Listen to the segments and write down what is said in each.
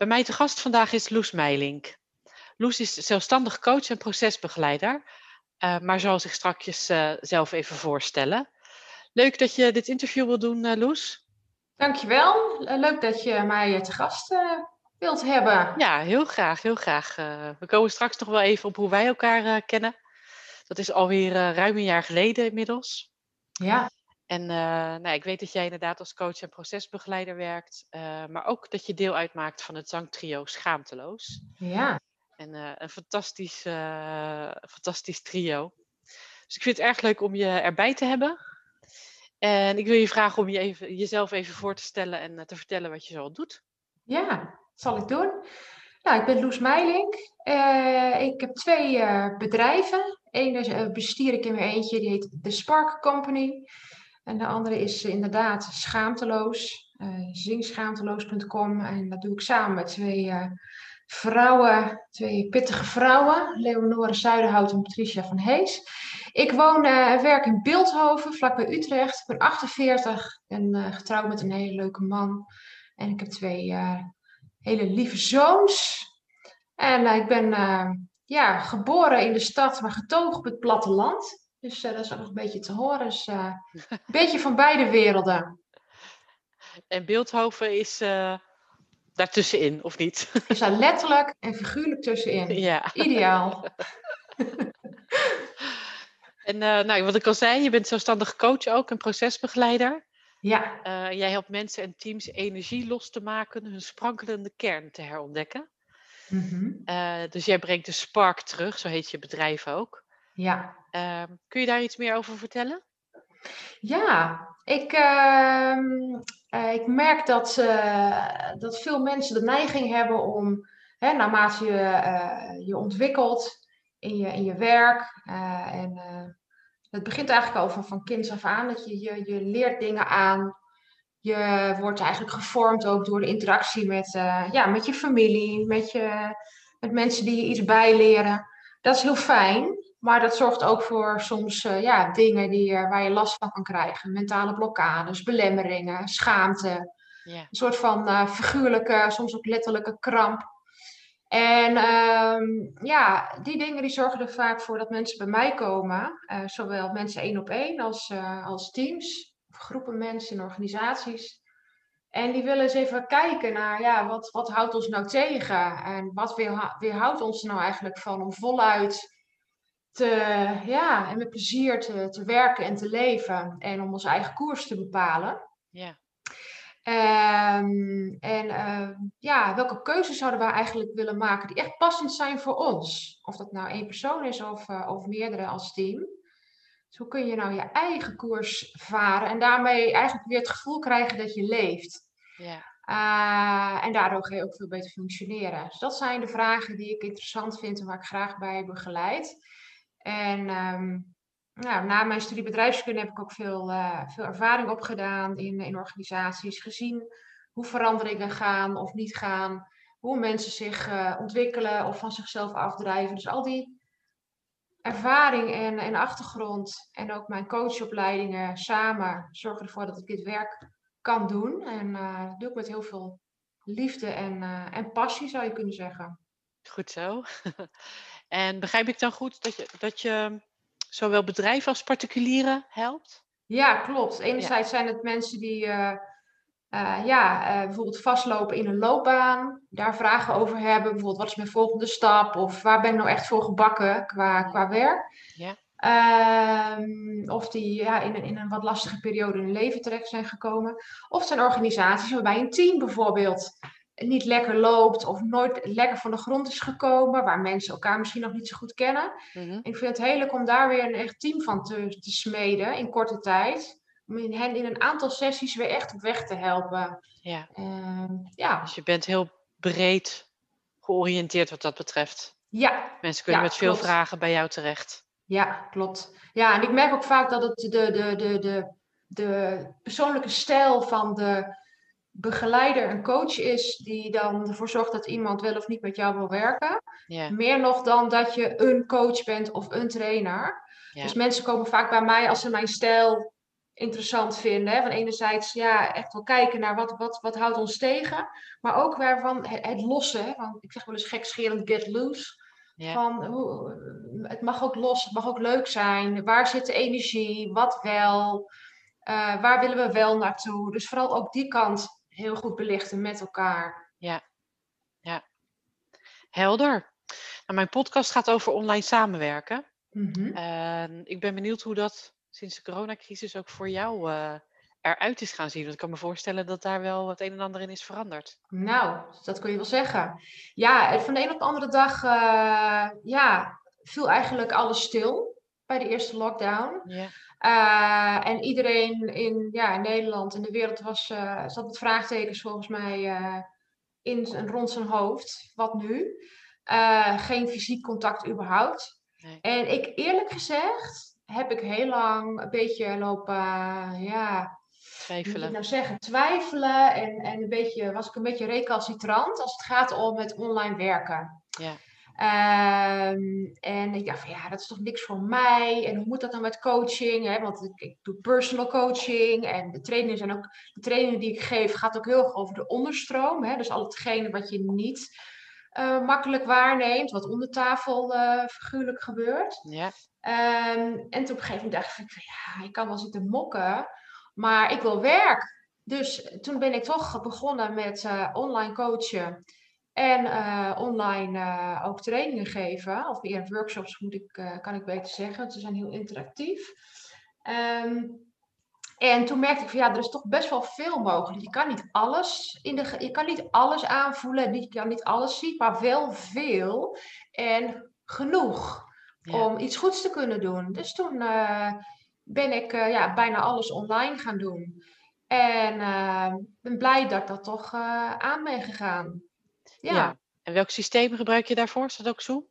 Bij mij te gast vandaag is Loes Meilink. Loes is zelfstandig coach en procesbegeleider, uh, maar zal zich straks uh, zelf even voorstellen. Leuk dat je dit interview wil doen, uh, Loes. Dankjewel. Leuk dat je mij te gast wilt hebben. Ja, heel graag, heel graag. we komen straks nog wel even op hoe wij elkaar kennen. Dat is alweer ruim een jaar geleden inmiddels. Ja. En uh, nou, ik weet dat jij inderdaad als coach en procesbegeleider werkt, uh, maar ook dat je deel uitmaakt van het zangtrio Schaamteloos. Ja. En uh, een fantastisch, fantastisch trio. Dus ik vind het erg leuk om je erbij te hebben. En ik wil je vragen om je even, jezelf even voor te stellen en te vertellen wat je zo doet. Ja, dat zal ik doen. Nou, ik ben Loes Meilink. ik heb twee bedrijven. Eén bestier ik in mijn eentje, die heet The Spark Company. En de andere is inderdaad schaamteloos. Uh, zingschaamteloos.com. En dat doe ik samen met twee uh, vrouwen, twee pittige vrouwen. Leonore Zuiderhout en Patricia van Hees. Ik woon en werk in Beeldhoven, vlakbij Utrecht. Ik ben 48 en getrouwd met een hele leuke man. En ik heb twee hele lieve zoons. En ik ben ja, geboren in de stad, maar getogen op het platteland. Dus uh, dat is ook nog een beetje te horen. Dus uh, een beetje van beide werelden. En Beeldhoven is uh, daartussenin, of niet? Is daar letterlijk en figuurlijk tussenin. Ja. Ideaal. en nou, wat ik al zei, je bent zelfstandig coach ook, een procesbegeleider. Ja. jij helpt mensen en teams energie los te maken, hun sprankelende kern te herontdekken. Mm -hmm. dus jij brengt de spark terug, zo heet je bedrijf ook. Ja. Uh, kun je daar iets meer over vertellen? Ja, ik, uh, uh, ik merk dat, uh, dat veel mensen de neiging hebben om, hè, naarmate je eh, je ontwikkelt in je, in je werk, en het begint eigenlijk al van, van kinds af aan, dat je, je, je leert dingen aan. Je wordt eigenlijk gevormd ook door de interactie met, ja, met je familie, met, je, met mensen die je iets bijleren. Dat is heel fijn. Maar dat zorgt ook voor soms uh, ja, dingen die, uh, waar je last van kan krijgen. Mentale blokkades, belemmeringen, schaamte. Yeah. Een soort van uh, figuurlijke, soms ook letterlijke kramp. En um, ja, die dingen die zorgen er vaak voor dat mensen bij mij komen. zowel mensen één op één als, als teams. Of groepen mensen in organisaties. En die willen eens even kijken naar, ja, wat, wat houdt ons nou tegen? En wat weerhoudt ons er nou eigenlijk van om voluit te, ja, en met plezier te, te werken en te leven en om onze eigen koers te bepalen. Ja. Um, en uh, ja, welke keuzes zouden we eigenlijk willen maken die echt passend zijn voor ons? Of dat nou één persoon is of, uh, of meerdere als team. Dus hoe kun je nou je eigen koers varen en daarmee eigenlijk weer het gevoel krijgen dat je leeft? Ja. Uh, en daardoor ga je ook veel beter functioneren. Dus dat zijn de vragen die ik interessant vind en waar ik graag bij begeleid. En nou, na mijn studie bedrijfskunde heb ik ook veel, uh, veel ervaring opgedaan in, in organisaties. Gezien hoe veranderingen gaan of niet gaan. Hoe mensen zich uh, ontwikkelen of van zichzelf afdrijven. Dus al die ervaring en, en achtergrond en ook mijn coachopleidingen samen zorgen ervoor dat ik dit werk kan doen. En uh, dat doe ik met heel veel liefde en, en passie zou je kunnen zeggen. Goed zo. En begrijp ik dan goed dat je, dat je zowel bedrijven als particulieren helpt? Ja, klopt. Enerzijds ja. zijn het mensen die uh, uh, ja, uh, bijvoorbeeld vastlopen in een loopbaan, daar vragen over hebben. Bijvoorbeeld, wat is mijn volgende stap? Of waar ben ik nou echt voor gebakken qua, qua werk? Ja. Um, of die ja, in, een, in een wat lastige periode in hun leven terecht zijn gekomen. Of het zijn organisaties waarbij een team bijvoorbeeld niet lekker loopt of nooit lekker van de grond is gekomen, waar mensen elkaar misschien nog niet zo goed kennen. Mm-hmm. Ik vind het heel leuk om daar weer een echt team van te, te smeden in korte tijd. Om in hen in een aantal sessies weer echt op weg te helpen. Ja. Uh, ja. Dus je bent heel breed georiënteerd wat dat betreft. Ja, Mensen kunnen Ja, met veel klopt. vragen bij jou terecht. ja, klopt. Ja, en ik merk ook vaak dat het de, de, de, de, de persoonlijke stijl van de begeleider en coach is, die dan ervoor zorgt dat iemand wel of niet met jou wil werken. Meer nog dan dat je een coach bent of een trainer. Dus mensen komen vaak bij mij als ze mijn stijl interessant vinden. Hè? Van enerzijds, ja, echt wel kijken naar wat, wat, wat houdt ons tegen. Maar ook waarvan het, het lossen. Hè? Want ik zeg wel eens gekscherend get loose. Van, hoe, het mag ook los, het mag ook leuk zijn. Waar zit de energie? Wat wel? Eh, waar willen we wel naartoe? Dus vooral ook die kant heel goed belichten met elkaar. ja, ja. Helder. Nou, mijn podcast gaat over online samenwerken. Mhm. En ik ben benieuwd hoe dat sinds de coronacrisis ook voor jou eh, eruit is gaan zien. Want ik kan me voorstellen dat daar wel het een en ander in is veranderd. Nou, dat kun je wel zeggen. Ja, van de een op de andere dag eh, ja, viel eigenlijk alles stil bij de eerste lockdown. Ja, Eh, en iedereen in, ja, in Nederland en de wereld was, eh, zat met vraagtekens volgens mij eh, in en rond zijn hoofd. Wat nu? Geen fysiek contact überhaupt. nee. En ik eerlijk gezegd heb ik heel lang een beetje lopen, ja, Twijfelen. nou zeggen, twijfelen en, en een beetje, was ik een beetje recalcitrant als het gaat om het online werken. Ja, Ehm, en ik dacht van ja, dat is toch niks voor mij. En hoe moet dat dan met coaching? Hè? Want ik, ik doe personal coaching en de trainingen zijn ook, de trainingen die ik geef gaat ook heel erg over de onderstroom. Hè? Dus al hetgene wat je niet eh, makkelijk waarneemt, wat onder tafel eh, figuurlijk gebeurt. ja, Ehm, en toen op een gegeven moment dacht ik van ja, ik kan wel zitten mokken, maar ik wil werk. Dus toen ben ik toch begonnen met eh, online coachen en eh, online eh, ook trainingen geven. Of meer workshops moet ik, eh, kan ik beter zeggen, want ze zijn heel interactief. Ehm, en toen merkte ik van ja, er is toch best wel veel mogelijk. Je kan niet alles, in de, je kan niet alles aanvoelen, je kan niet alles zien, maar wel veel en genoeg ja, om iets goeds te kunnen doen. Dus toen ben ik ja, bijna alles online gaan doen. En ben blij dat ik dat toch aan ben gegaan. Ja. ja. En welk systeem gebruik je daarvoor? Is dat ook Zoom?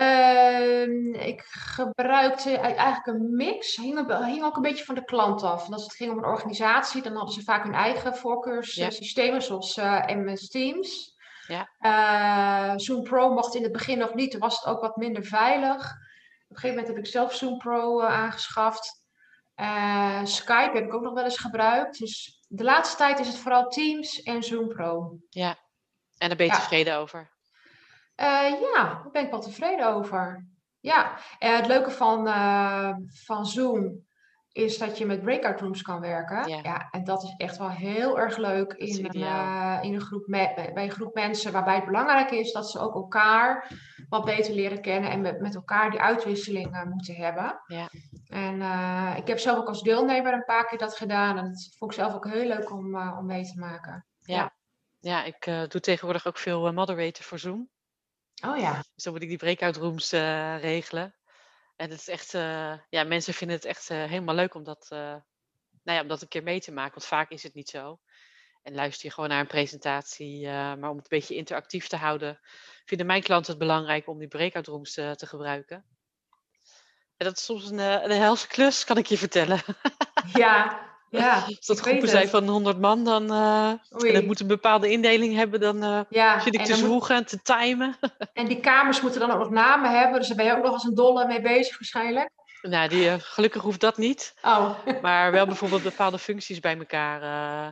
Ehm, ik gebruikte e- eigenlijk een mix. Hing, hing ook een beetje van de klant af. En als het ging om een organisatie, dan hadden ze vaak hun eigen voorkeurssystemen, zoals eh, MS Teams. Ja. Eh, Zoom Pro mocht in het begin nog niet, toen was het ook wat minder veilig. Op een gegeven moment heb ik zelf Zoom Pro eh, aangeschaft. Skype heb ik ook nog wel eens gebruikt. Dus de laatste tijd is het vooral Teams en Zoom Pro. Ja. En daar ben je Ja. tevreden over? Eh, ja, daar ben ik wel tevreden over. Ja, en het leuke van, eh, van Zoom is dat je met breakout rooms kan werken. Ja. Ja, en dat is echt wel heel erg leuk in eh, in een groep bij een groep mensen, waarbij het belangrijk is dat ze ook elkaar wat beter leren kennen en met, met elkaar die uitwisseling eh, moeten hebben. Ja. En eh, ik heb zelf ook als deelnemer een paar keer dat gedaan en dat vond ik zelf ook heel leuk om, eh, om mee te maken. Ja. Ja, ik eh, doe tegenwoordig ook veel eh, moderator voor Zoom. Oh ja. Dus dan moet ik die breakout rooms eh, regelen. En het is echt, ja, mensen vinden het echt helemaal leuk om dat, nou ja, om dat een keer mee te maken. Want vaak is het niet zo. En luister je gewoon naar een presentatie. maar om het een beetje interactief te houden, vinden mijn klanten het belangrijk om die breakout rooms te gebruiken. En dat is soms een, een helse klus, kan ik je vertellen. Ja, ja. Als dat groepen zijn van 100 man, dan, eh, en Oei. dat moet een bepaalde indeling hebben, dan eh, Ja, zit ik te zwoegen en te timen. en die kamers moeten dan ook nog namen hebben, dus daar ben je ook nog als een dolle mee bezig waarschijnlijk. nou, die, eh, gelukkig hoeft dat niet. Oh, Maar wel bijvoorbeeld bepaalde functies bij elkaar eh,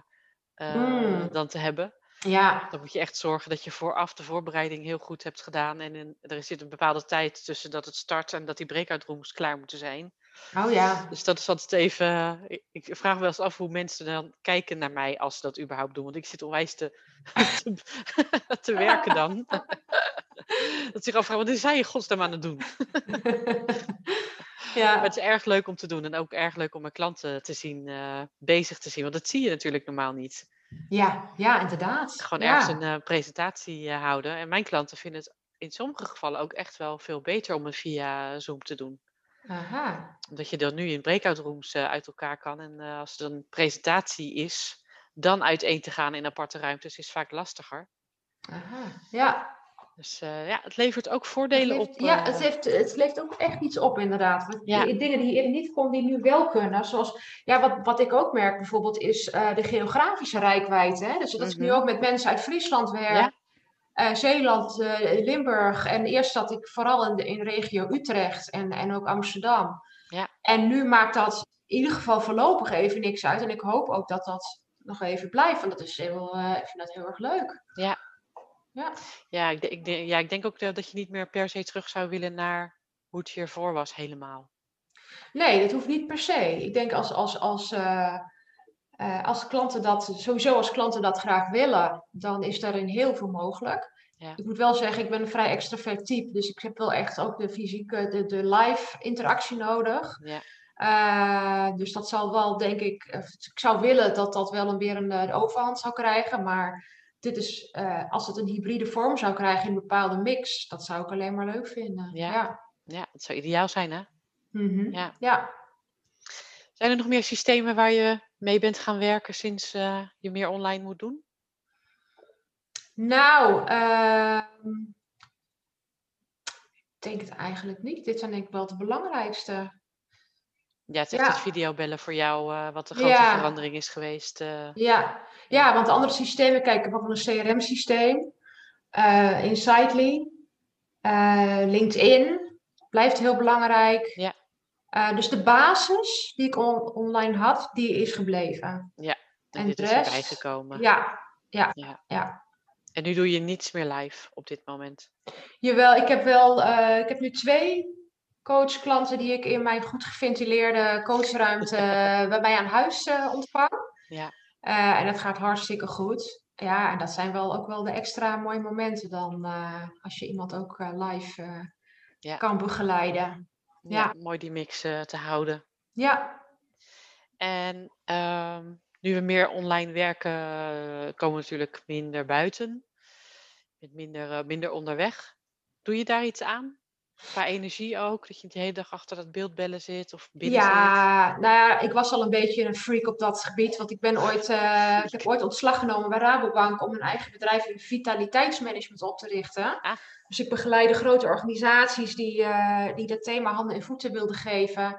eh, Mm. dan te hebben. ja, Dan moet je echt zorgen dat je vooraf de voorbereiding heel goed hebt gedaan. En in, er zit een bepaalde tijd tussen dat het start en dat die breakout rooms klaar moeten zijn. Oh ja. Dus dat is altijd even. ik- Ik vraag me wel eens af hoe mensen dan kijken naar mij als ze dat überhaupt doen. Want ik zit onwijs te, te, te werken dan. dat zich afvragen, wat is hij in godsnaam aan het doen? Maar ja, het is erg leuk om te doen en ook erg leuk om mijn klanten te zien, eh, bezig te zien. Want dat zie je natuurlijk normaal niet. ja, ja, inderdaad. Gewoon ja. ergens een eh, presentatie eh, houden. En mijn klanten vinden het in sommige gevallen ook echt wel veel beter om het via Zoom te doen. Aha. Omdat je dan nu in breakout rooms eh, uit elkaar kan. En eh, als er een presentatie is, dan uiteen te gaan in aparte ruimtes is vaak lastiger. Aha, ja. Dus uh, ja, het levert ook voordelen op. Ja, het, heeft, het levert ook echt iets op, inderdaad. Want Ja. die Dingen die eerder niet konden, die nu wel kunnen. Zoals, ja, wat, wat ik ook merk bijvoorbeeld, is eh, de geografische rijkwijde. Hè? Dus dat ik nu Mhm. ook met mensen uit Friesland werk. Ja. Eh, Zeeland, eh, Limburg. En eerst zat ik vooral in de, in regio Utrecht en, en ook Amsterdam. Ja. En nu maakt dat in ieder geval voorlopig even niks uit. En ik hoop ook dat dat nog even blijft. Want dat is heel, eh, ik vind dat heel erg leuk. Ja. Ja. Ja, ik, ik, ja, ik denk ook dat je niet meer per se terug zou willen naar hoe het hiervoor was, helemaal. Nee, dat hoeft niet per se. Ik denk als, als, als, eh, als klanten dat, sowieso als klanten dat graag willen, dan is daarin heel veel mogelijk. Ja. Ik moet wel zeggen, ik ben een vrij extravert type, dus ik heb wel echt ook de fysieke, de, de live interactie nodig. Ja. Eh, dus dat zal wel, denk ik, eh, ik zou willen dat dat wel een, weer een, overhand zou krijgen, maar dit is, als het een hybride vorm zou krijgen in een bepaalde mix, dat zou ik alleen maar leuk vinden. Ja. ja. Ja, het zou ideaal zijn, hè? Mhm. Ja. ja. Zijn er nog meer systemen waar je mee bent gaan werken sinds eh, je meer online moet doen? Nou, ehm, ik denk het eigenlijk niet. Dit zijn denk ik wel de belangrijkste. Ja, het is echt Ja. het videobellen voor jou, eh, wat de grote Ja. verandering is geweest. eh. Ja, ja want de andere systemen, kijk, ik heb ook een CRM-systeem, Insightly, LinkedIn, blijft heel belangrijk. Ja. Eh, dus de basis die ik on- online had, die is gebleven. en, en dit de is erbij rest? gekomen. Ja, ja, Ja. ja. En nu doe je niets meer live op dit moment. Jawel, ik heb wel, eh, ik heb nu twee coachklanten die ik in mijn goed geventileerde coachruimte eh, bij mij aan huis ontvang. Ja. En dat gaat hartstikke goed. Ja, en dat zijn wel ook wel de extra mooie momenten dan als je iemand ook live Ja. kan begeleiden. Ja, mooi die mix eh, te houden. Ja, En ehm, nu we meer online werken, eh, komen we natuurlijk minder buiten. Met minder, eh, minder onderweg. Doe je daar iets aan? Qua energie ook? Dat je de hele dag achter dat beeldbellen zit of binnen zit? ja, nou ja, ik was al een beetje een freak op dat gebied, want ik ben ooit, eh, ik heb ooit ontslag genomen bij Rabobank om een eigen bedrijf in vitaliteitsmanagement op te richten. Ah. Dus ik begeleide grote organisaties die, eh, die dat thema handen en voeten wilden geven.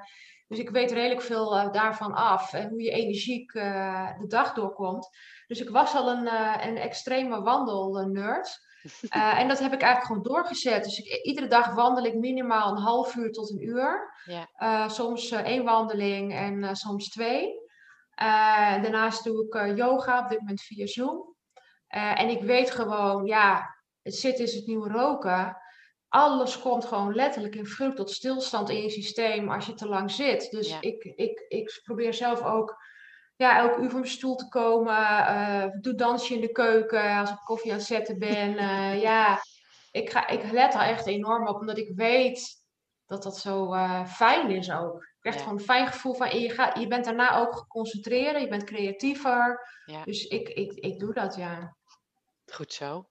Dus ik weet redelijk veel eh, daarvan af en hoe je energiek de dag doorkomt. Dus ik was al een, een extreme wandelnerd. Eh, en dat heb ik eigenlijk gewoon doorgezet. Dus ik, iedere dag wandel ik minimaal een half uur tot een uur. Ja. Eh, soms eh, één wandeling en soms twee. Daarnaast doe ik yoga, op dit moment via Zoom. En ik weet gewoon, ja, het zitten is het nieuwe roken. Alles komt gewoon letterlijk in vrucht tot stilstand in je systeem als je te lang zit. Dus Ja. ik, ik, ik probeer zelf ook ja, elke uur van mijn stoel te komen. eh doe dansje in de keuken als ik koffie aan het zetten ben. Eh, ja, ik, ga, ik let er echt enorm op, omdat ik weet dat dat zo eh, fijn is ook. Je krijgt Ja. gewoon een fijn gevoel van, en je, gaat, je bent daarna ook geconcentreerder, je bent creatiever. Ja. Dus ik, ik, ik doe dat, ja. Goed zo.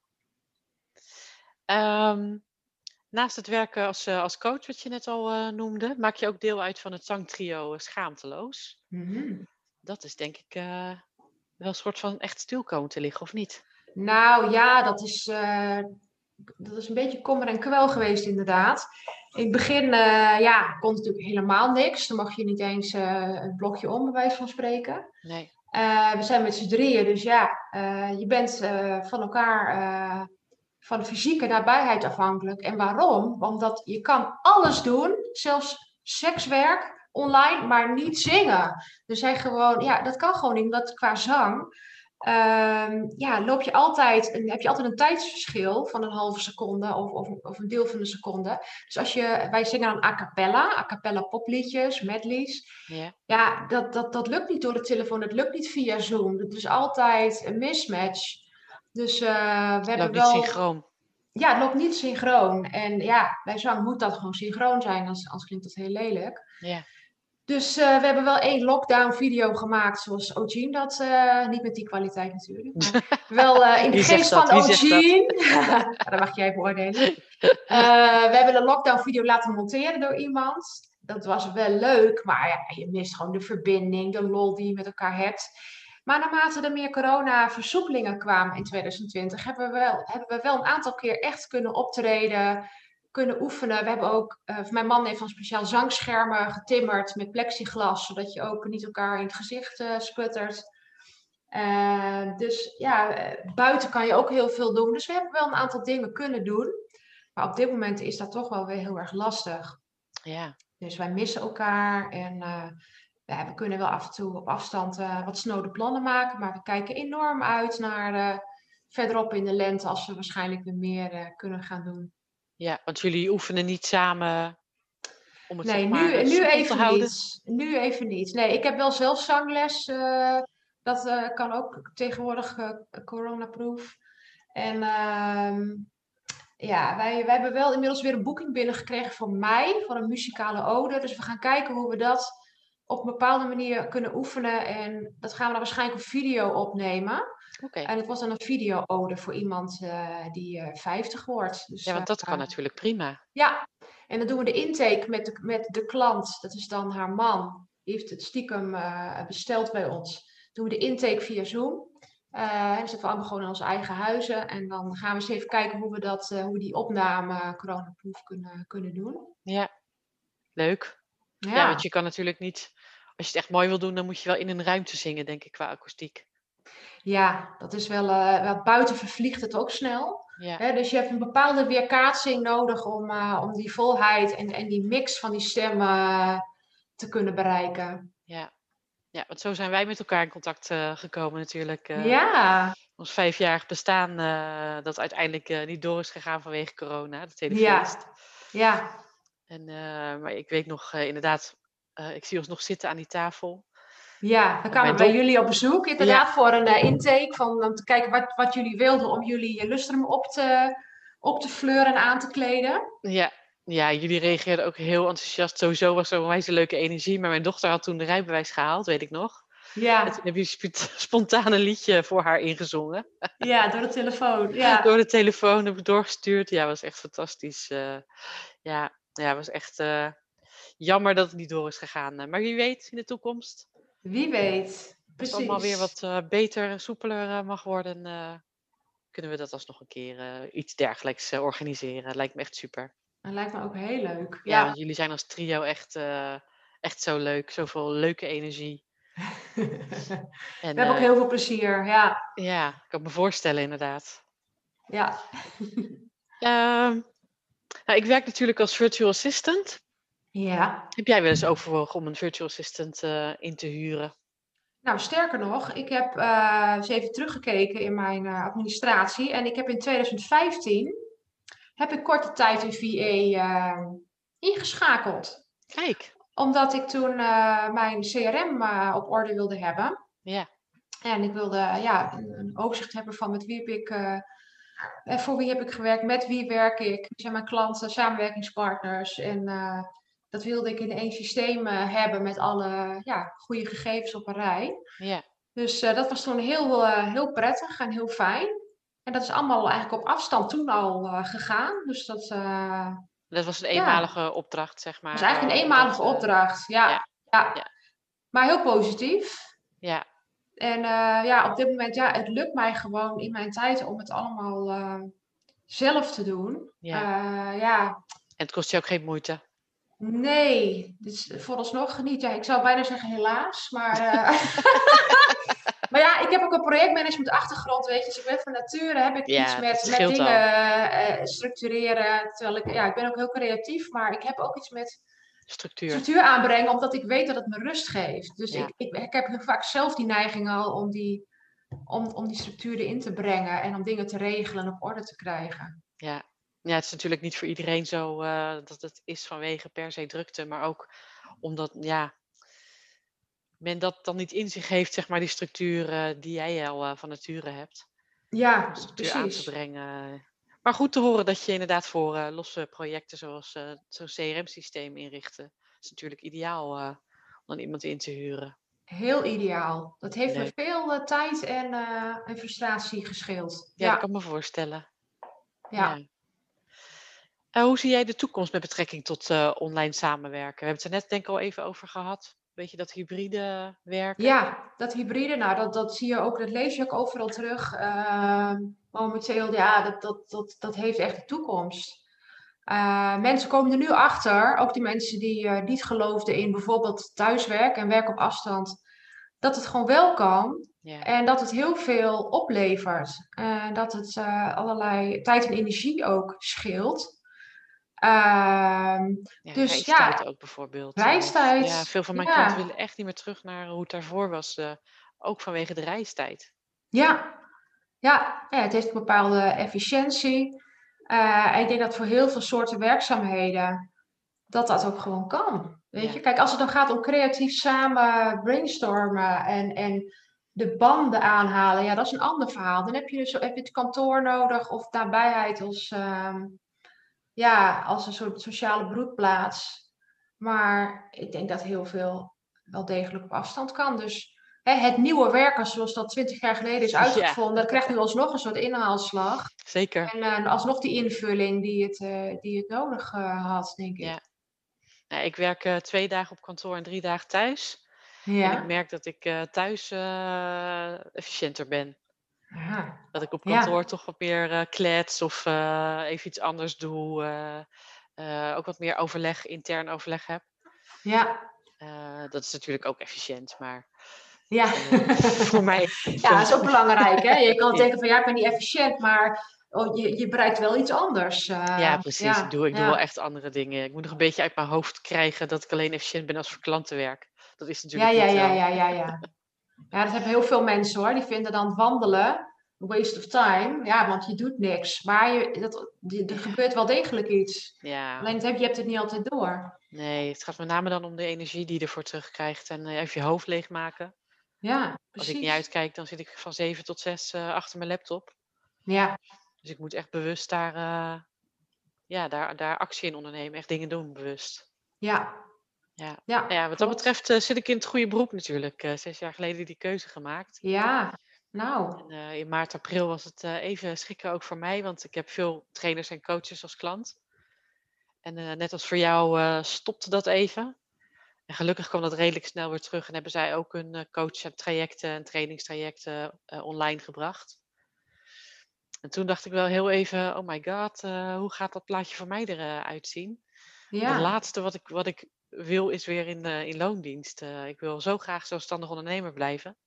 Ehm, naast het werken als, als coach, wat je net al noemde, maak je ook deel uit van het zangtrio Schaamteloos. Dat is denk ik eh, wel een soort van echt stil komen te liggen, of niet? Nou ja, dat is, eh, dat is een beetje kommer en kwel geweest inderdaad. In het begin eh, ja, kon natuurlijk helemaal niks. Dan mag je niet eens een blokje om, bij wijze van spreken. Nee. We zijn met z'n drieën, dus ja, je bent van elkaar, van fysieke nabijheid afhankelijk. En waarom? Omdat je kan alles doen, zelfs sekswerk online, maar niet zingen. Dus hij gewoon, ja, dat kan gewoon niet, omdat qua zang, ehm, ja, loop je altijd, heb je altijd een tijdsverschil van een halve seconde of, of, of een deel van een seconde. Dus als je, wij zingen dan a cappella, a cappella popliedjes, medleys. Ja. Ja, dat, dat, dat lukt niet door de telefoon, dat lukt niet via Zoom. Het is altijd een mismatch. Dus eh, we hebben wel. synchroon. Ja, het loopt niet synchroon. En ja, bij zang moet dat gewoon synchroon zijn, anders, anders klinkt dat heel lelijk. Ja. Dus eh, we hebben wel één lockdown video gemaakt, zoals Ogene dat, eh, niet met die kwaliteit natuurlijk, maar wel eh, in de geest van zegt dat? Mag jij beoordelen. We hebben een lockdown video laten monteren door iemand. Dat was wel leuk, maar ja, je mist gewoon de verbinding, de lol die je met elkaar hebt. Maar naarmate er meer corona-versoepelingen kwamen in 2020, hebben we, wel, hebben we wel een aantal keer echt kunnen optreden, kunnen oefenen. We hebben ook, uh, mijn man heeft van speciaal zangschermen getimmerd met plexiglas, zodat je ook niet elkaar in het gezicht uh, sputtert. Uh, dus ja, buiten kan je ook heel veel doen. Dus we hebben wel een aantal dingen kunnen doen. Maar op dit moment is dat toch wel weer heel erg lastig. Ja. Dus wij missen elkaar en ja, we kunnen wel af en toe op afstand wat snode plannen maken. Maar we kijken enorm uit naar verderop in de lente als we waarschijnlijk weer meer kunnen gaan doen. Ja, want jullie oefenen niet samen om het nee, zeg maar, nu, eh, nu even te houden? niet. Nu even niet. Nee, ik heb wel zelf zangles. eh, dat eh, kan ook tegenwoordig uh, coronaproof. En ehm, ja, wij, wij hebben wel inmiddels weer een boeking binnengekregen voor mei, voor een muzikale ode. Dus we gaan kijken hoe we dat op een bepaalde manier kunnen oefenen. En dat gaan we dan waarschijnlijk op video opnemen. En het was dan een video-ode voor iemand uh, die uh, 50 wordt. Dus, Ja, want dat kan uh, natuurlijk prima. Ja, en dan doen we de intake met de, met de klant. Dat is dan haar man. Die heeft het stiekem besteld bij ons. Doen we de intake via Zoom. Uh, dan zitten we allemaal gewoon in onze eigen huizen. En dan gaan we eens even kijken hoe we, dat, uh, hoe we die opname coronaproof kunnen, kunnen doen. Ja, leuk. Ja. ja, want je kan natuurlijk niet... Als je het echt mooi wil doen, dan moet je wel in een ruimte zingen, denk ik, qua akoestiek. Ja, dat is wel, uh, wel buiten vervliegt het ook snel. Ja. Dus je hebt een bepaalde weerkaatsing nodig om, uh, om die volheid en, en die mix van die stemmen uh, te kunnen bereiken. Ja. ja, want zo zijn wij met elkaar in contact uh, gekomen natuurlijk. ja. Ons vijfjarig bestaan dat uiteindelijk niet door is gegaan vanwege corona, dat hele ja. Ja. En, maar ik weet nog inderdaad, ik zie ons nog zitten aan die tafel. Ja, dan kwamen we bij jullie op bezoek, inderdaad, ja. voor een uh, intake. Van, om te kijken wat, wat jullie wilden om jullie lustrum op te, op te fleuren en aan te kleden. Ja. ja, jullie reageerden ook heel enthousiast. Sowieso was er onwijs een leuke energie. Maar mijn dochter had toen de rijbewijs gehaald, weet ik nog. Ja. En toen heb je spontaan een liedje voor haar ingezongen. Ja, door de telefoon. Ja. door de telefoon heb ik doorgestuurd. Ja, was echt fantastisch. Uh, ja, ja, was echt uh, jammer dat het niet door is gegaan. Maar wie weet in de toekomst. Wie weet. Als Precies. het allemaal weer wat uh, beter en soepeler uh, mag worden, uh, kunnen we dat alsnog een keer iets dergelijks organiseren. Lijkt me echt super. Dat lijkt me ook heel leuk. Ja, jullie zijn als trio echt, echt zo leuk. Zoveel leuke energie. en, we hebben ook heel veel plezier, ja. Ja, ik kan me voorstellen inderdaad. Ja. nou, ik werk natuurlijk als virtual assistant. Ja. Heb jij wel eens overwogen om een virtual assistant uh, in te huren? Nou, sterker nog, ik heb uh, eens even teruggekeken in mijn uh, administratie. En ik heb in 2015, heb ik korte tijd een VA ingeschakeld. Kijk. Omdat ik toen mijn CRM op orde wilde hebben. Ja. En ik wilde ja, een, een overzicht hebben van met wie heb ik... voor wie heb ik gewerkt, met wie werk ik, wie zijn mijn klanten, samenwerkingspartners en dat wilde ik in één systeem uh, hebben met alle ja, goede gegevens op een rij. Ja. Dus uh, dat was toen heel, uh, heel prettig en heel fijn. En dat is allemaal eigenlijk op afstand toen al gegaan. Dus dat, dat was een eenmalige ja. opdracht, zeg maar. Dat was eigenlijk een eenmalige opdracht, ja. Ja. ja. ja. Maar heel positief. Ja. En ja, op dit moment, ja, het lukt mij gewoon in mijn tijd om het allemaal zelf te doen. Ja. ja. En het kost je ook geen moeite. Nee, dus vooralsnog niet. Ja, ik zou bijna zeggen helaas, maar... Uh... maar ja, ik heb ook een projectmanagement achtergrond, weet je. Dus ik ben van nature, heb ik ja, iets met, met dingen uh, structureren. Terwijl ik, ja, ik ben ook heel creatief, maar ik heb ook iets met structuur, structuur aanbrengen, omdat ik weet dat het me rust geeft. Dus Ja. ik, ik, ik heb heel vaak zelf die neiging al om die, om, om die structuur erin te brengen en om dingen te regelen en op orde te krijgen. Ja. Ja, het is natuurlijk niet voor iedereen zo eh, dat het is vanwege per se drukte, maar ook omdat ja, men dat dan niet in zich heeft, zeg maar, die structuur eh, die jij al eh, van nature hebt. Ja, structuur aan te precies. brengen. Maar goed te horen dat je inderdaad voor losse projecten zoals zo'n CRM-systeem inrichten, is natuurlijk ideaal om dan iemand in te huren. Heel ideaal. Dat heeft me veel tijd en, en frustratie gescheeld. Ja, Ja, dat kan ik me voorstellen. ja. Ja. Eh, hoe zie jij de toekomst met betrekking tot eh, online samenwerken? We hebben het er net denk ik al even over gehad. beetje dat hybride werken. Ja, dat hybride, nou, dat, dat zie je ook, dat lees je ook overal terug. Uh, momenteel, ja, dat, dat, dat, dat heeft echt de toekomst. Uh, mensen komen er nu achter, ook die mensen die niet geloofden in bijvoorbeeld thuiswerk en werk op afstand, dat het gewoon wel kan. Yeah. En dat het heel veel oplevert. En dat het allerlei tijd en energie ook scheelt. Uh, ja, dus ja, ook bijvoorbeeld. Reistijd. Ja, veel van mijn ja. klanten willen echt niet meer terug naar hoe het daarvoor was. Uh, ook vanwege de reistijd. Ja. ja, ja het heeft een bepaalde efficiëntie. Uh, ik denk dat voor heel veel soorten werkzaamheden dat dat ook gewoon kan. Weet ja. je, kijk, als het dan gaat om creatief samen brainstormen en, en de banden aanhalen, ja, dat is een ander verhaal. Dan heb je dus heb je het kantoor nodig of nabijheid als, uh, ja, als een soort sociale broedplaats. Maar ik denk dat heel veel wel degelijk op afstand kan. Dus hè, het nieuwe werken zoals dat twintig jaar geleden is uitgevonden, ja. dat krijgt nu alsnog een soort inhaalslag. Zeker. En uh, alsnog die invulling die het, uh, die het nodig uh, had, denk ik. Ja. Nou, ik werk twee dagen op kantoor en drie dagen thuis. Ja. En ik merk dat ik thuis efficiënter ben. Dat ik op kantoor ja. toch wat meer uh, klets of uh, even iets anders doe. Uh, ook wat meer overleg, intern overleg heb. Ja. dat is natuurlijk ook efficiënt, maar ja. voor mij. Ja, dat is ook belangrijk. Hè? Je kan denken van ja, ik ben niet efficiënt, maar oh, je, je bereikt wel iets anders. ja, precies. Ja. Ik, doe, ik doe wel echt andere dingen. Ik moet nog een beetje uit mijn hoofd krijgen dat ik alleen efficiënt ben als voor klanten werk. Dat is natuurlijk ja, ja, ja, ja, ja, ja. Ja, dat hebben heel veel mensen hoor. Die vinden dan wandelen een waste of time. Ja, want je doet niks. Maar je, dat, er gebeurt wel degelijk iets. Ja. Alleen heb, je hebt het niet altijd door. Nee, het gaat met name dan om de energie die je ervoor terugkrijgt. En uh, even je hoofd leegmaken. Ja, precies. Als ik niet uitkijk, dan zit ik van 7 tot 6 uh, achter mijn laptop. Ja. Dus ik moet echt bewust daar, uh, ja, daar, daar actie in ondernemen. Echt dingen doen, bewust. Ja, ja. Ja, nou ja, wat dat betreft uh, zit ik in het goede beroep natuurlijk. Uh, zes jaar geleden die keuze gemaakt. Ja, nou. En, uh, in maart, april was het even schrikken ook voor mij, want ik heb veel trainers en coaches als klant. En net als voor jou stopte dat even. En gelukkig kwam dat redelijk snel weer terug en hebben zij ook hun coach-trajecten en trainingstrajecten online gebracht. En toen dacht ik wel heel even, oh my god, hoe gaat dat plaatje voor mij eruit zien? Ja. Het laatste wat ik, wat ik wil is weer in, uh, in loondienst. Uh, ik wil zo graag zelfstandig ondernemer blijven.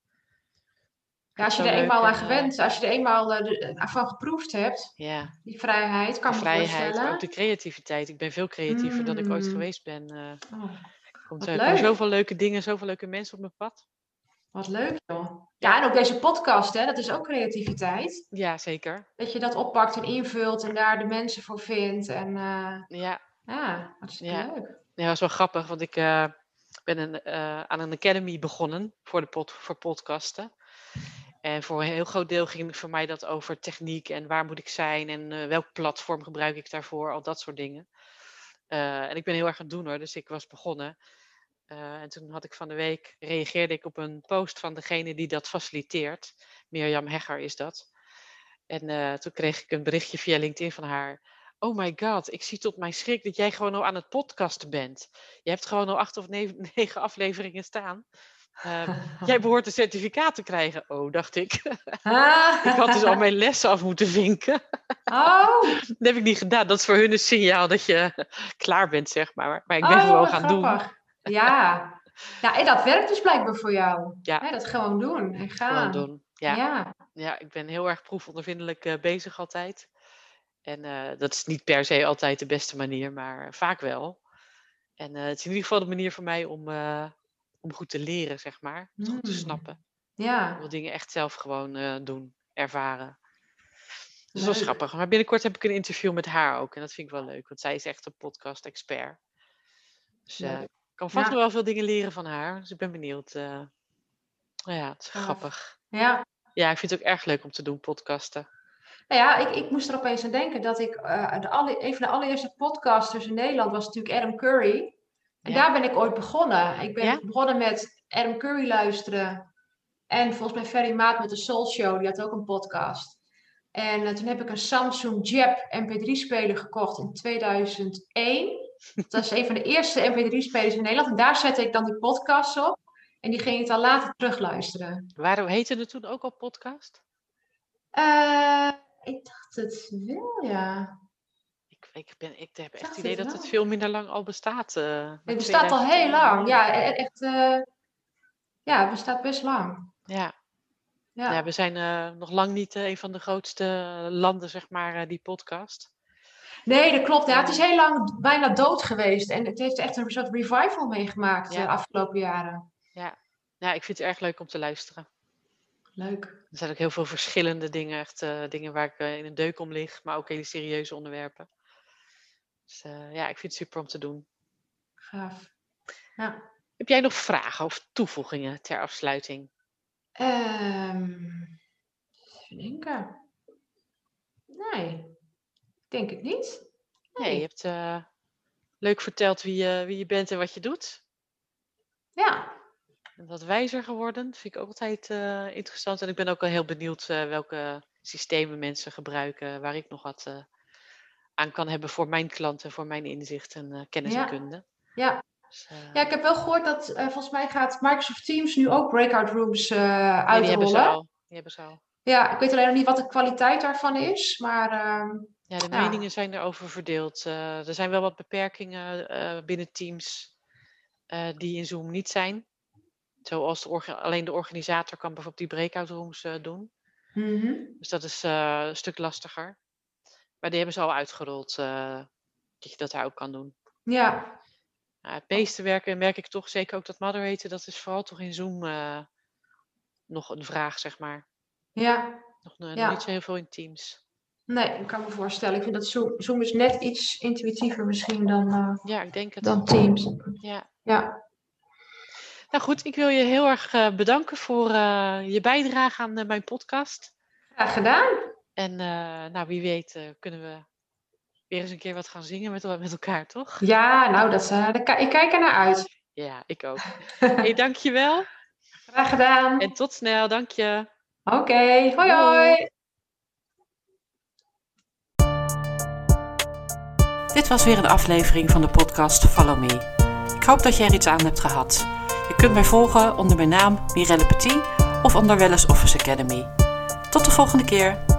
Ja, als je er eenmaal aan gewend, als je er eenmaal van geproefd hebt, ja. die vrijheid, kan de me vrijheid, ook de creativiteit. Ik ben veel creatiever mm. dan ik ooit geweest ben. Oh, komt er komen zoveel leuke dingen, zoveel leuke mensen op mijn pad. Wat leuk joh. Ja, en ook deze podcast, hè, dat is ook creativiteit. Ja, zeker. Dat je dat oppakt en invult en daar de mensen voor vindt. En, ja. Ja, hartstikke ja. leuk. Ja, dat is wel grappig, want ik uh, ben uh, aan een academy begonnen voor, de voor podcasten. En voor een heel groot deel ging voor mij dat over techniek en waar moet ik zijn en uh, welk platform gebruik ik daarvoor, al dat soort dingen. en ik ben heel erg aan het doen hoor, dus ik was begonnen. en toen had ik van de week, reageerde ik op een post van degene die dat faciliteert. Mirjam Hegger is dat. En toen kreeg ik een berichtje via LinkedIn van haar Oh my god, ik zie tot mijn schrik dat jij gewoon al aan het podcasten bent. Je hebt gewoon al acht of negen, negen afleveringen staan. Um, jij behoort een certificaat te krijgen. Oh, dacht ik. ik had dus al mijn lessen af moeten vinken. oh. Dat heb ik niet gedaan. Dat is voor hun een signaal dat je klaar bent, zeg maar. Maar ik ben oh, gewoon gaan grappig. doen. Ja. ja, en dat werkt dus blijkbaar voor jou. Ja. dat gewoon doen en gaan. Gewoon doen. Ja. ja. ja. ik ben heel erg proefondervindelijk uh, bezig altijd. En uh, dat is niet per se altijd de beste manier, maar vaak wel. En uh, het is in ieder geval de manier voor mij om, uh, om goed te leren, zeg maar. Mm. Goed te hmm. snappen. Ja. Om dingen echt zelf gewoon doen, ervaren. Dus dat is grappig. Maar binnenkort heb ik een interview met haar ook. En dat vind ik wel leuk, want zij is echt een podcast-expert. Dus ik kan vast ja. wel veel dingen leren van haar. Dus ik ben benieuwd. nou ja, het is grappig. Ja. Ja, ik vind het ook erg leuk om te doen, podcasten. Nou ja, ik, ik moest er opeens aan denken dat ik, uh, de alle, een van de allereerste podcasters in Nederland was natuurlijk Adam Curry. En daar ben ik ooit begonnen. Ik ben begonnen met Adam Curry luisteren. En volgens mij Ferry Maat met de Soul Show, die had ook een podcast. En uh, toen heb ik een Samsung Jab MP3-speler gekocht in 2001. Dat is een van de eerste mp3-spelers in Nederland. En daar zette ik dan die podcast op. En die ging ik dan later terugluisteren. Waarom heette het toen ook al podcast? Uh, ik dacht het wel, ja. Ik, ik, ben, ik heb echt het idee dat het veel minder lang al bestaat. Uh, het bestaat al heel lang. Ja, e-, echt. Uh, ja, het bestaat best lang. Ja. Ja. ja we zijn nog lang niet een van de grootste landen, zeg maar, die podcast. Nee, dat klopt. Ja, het is heel lang bijna dood geweest. En het heeft echt een soort revival meegemaakt de afgelopen jaren. Ja. ja, ik vind het erg leuk om te luisteren. Leuk. Er zijn ook heel veel verschillende dingen, echt uh, dingen waar ik uh, in een deuk om lig, maar ook hele serieuze onderwerpen. Dus uh, ja, ik vind het super om te doen. Gaaf. Ja. Heb jij nog vragen of toevoegingen ter afsluiting? Um, even denken. Nee, denk ik niet. Nee, nee je hebt leuk verteld wie je, wie je bent en wat je doet. Ja, wat wijzer geworden. Dat vind ik ook altijd uh, interessant. En ik ben ook al heel benieuwd uh, welke systemen mensen gebruiken, waar ik nog wat uh, aan kan hebben voor mijn klanten, voor mijn inzicht en kennis en kunde. Ja. Dus, ja, ik heb wel gehoord dat volgens mij gaat Microsoft Teams nu ook breakout rooms uitrollen. Ja, die hebben ze al. Die hebben ze al. Ja, ik weet alleen nog niet wat de kwaliteit daarvan is, maar... Ehm, ja, de meningen zijn erover verdeeld. er zijn wel wat beperkingen binnen Teams die in Zoom niet zijn. Zoals de alleen de organisator kan bijvoorbeeld die breakout rooms uh, doen. Mm-hmm. Dus dat is uh, een stuk lastiger. Maar die hebben ze al uitgerold, uh, dat je dat daar ook kan doen. Ja. het meeste werken merk ik toch, zeker ook dat moderaten, dat is vooral toch in Zoom nog een vraag, zeg maar. Ja. Nog, ja. niet zo heel veel in Teams. Nee, ik kan me voorstellen. Ik vind dat Zoom, Zoom is net iets intuïtiever misschien dan, ja, ik denk het dan Teams. Ja. ja. Nou goed, ik wil je heel erg uh, bedanken voor uh, je bijdrage aan uh, mijn podcast. Graag gedaan. En nou, wie weet kunnen we weer eens een keer wat gaan zingen met, met elkaar, toch? Ja, nou, dat, ik kijk er naar uit. Ja, ik ook. hey, dankjewel. Graag gedaan. En tot snel, dank je. Oké, okay. hoi hoi. Dit was weer een aflevering van de podcast Follow Me. Ik hoop dat je er iets aan hebt gehad. Je kunt mij volgen onder mijn naam Mirelle Petit of onder Wellness Office Academy. Tot de volgende keer.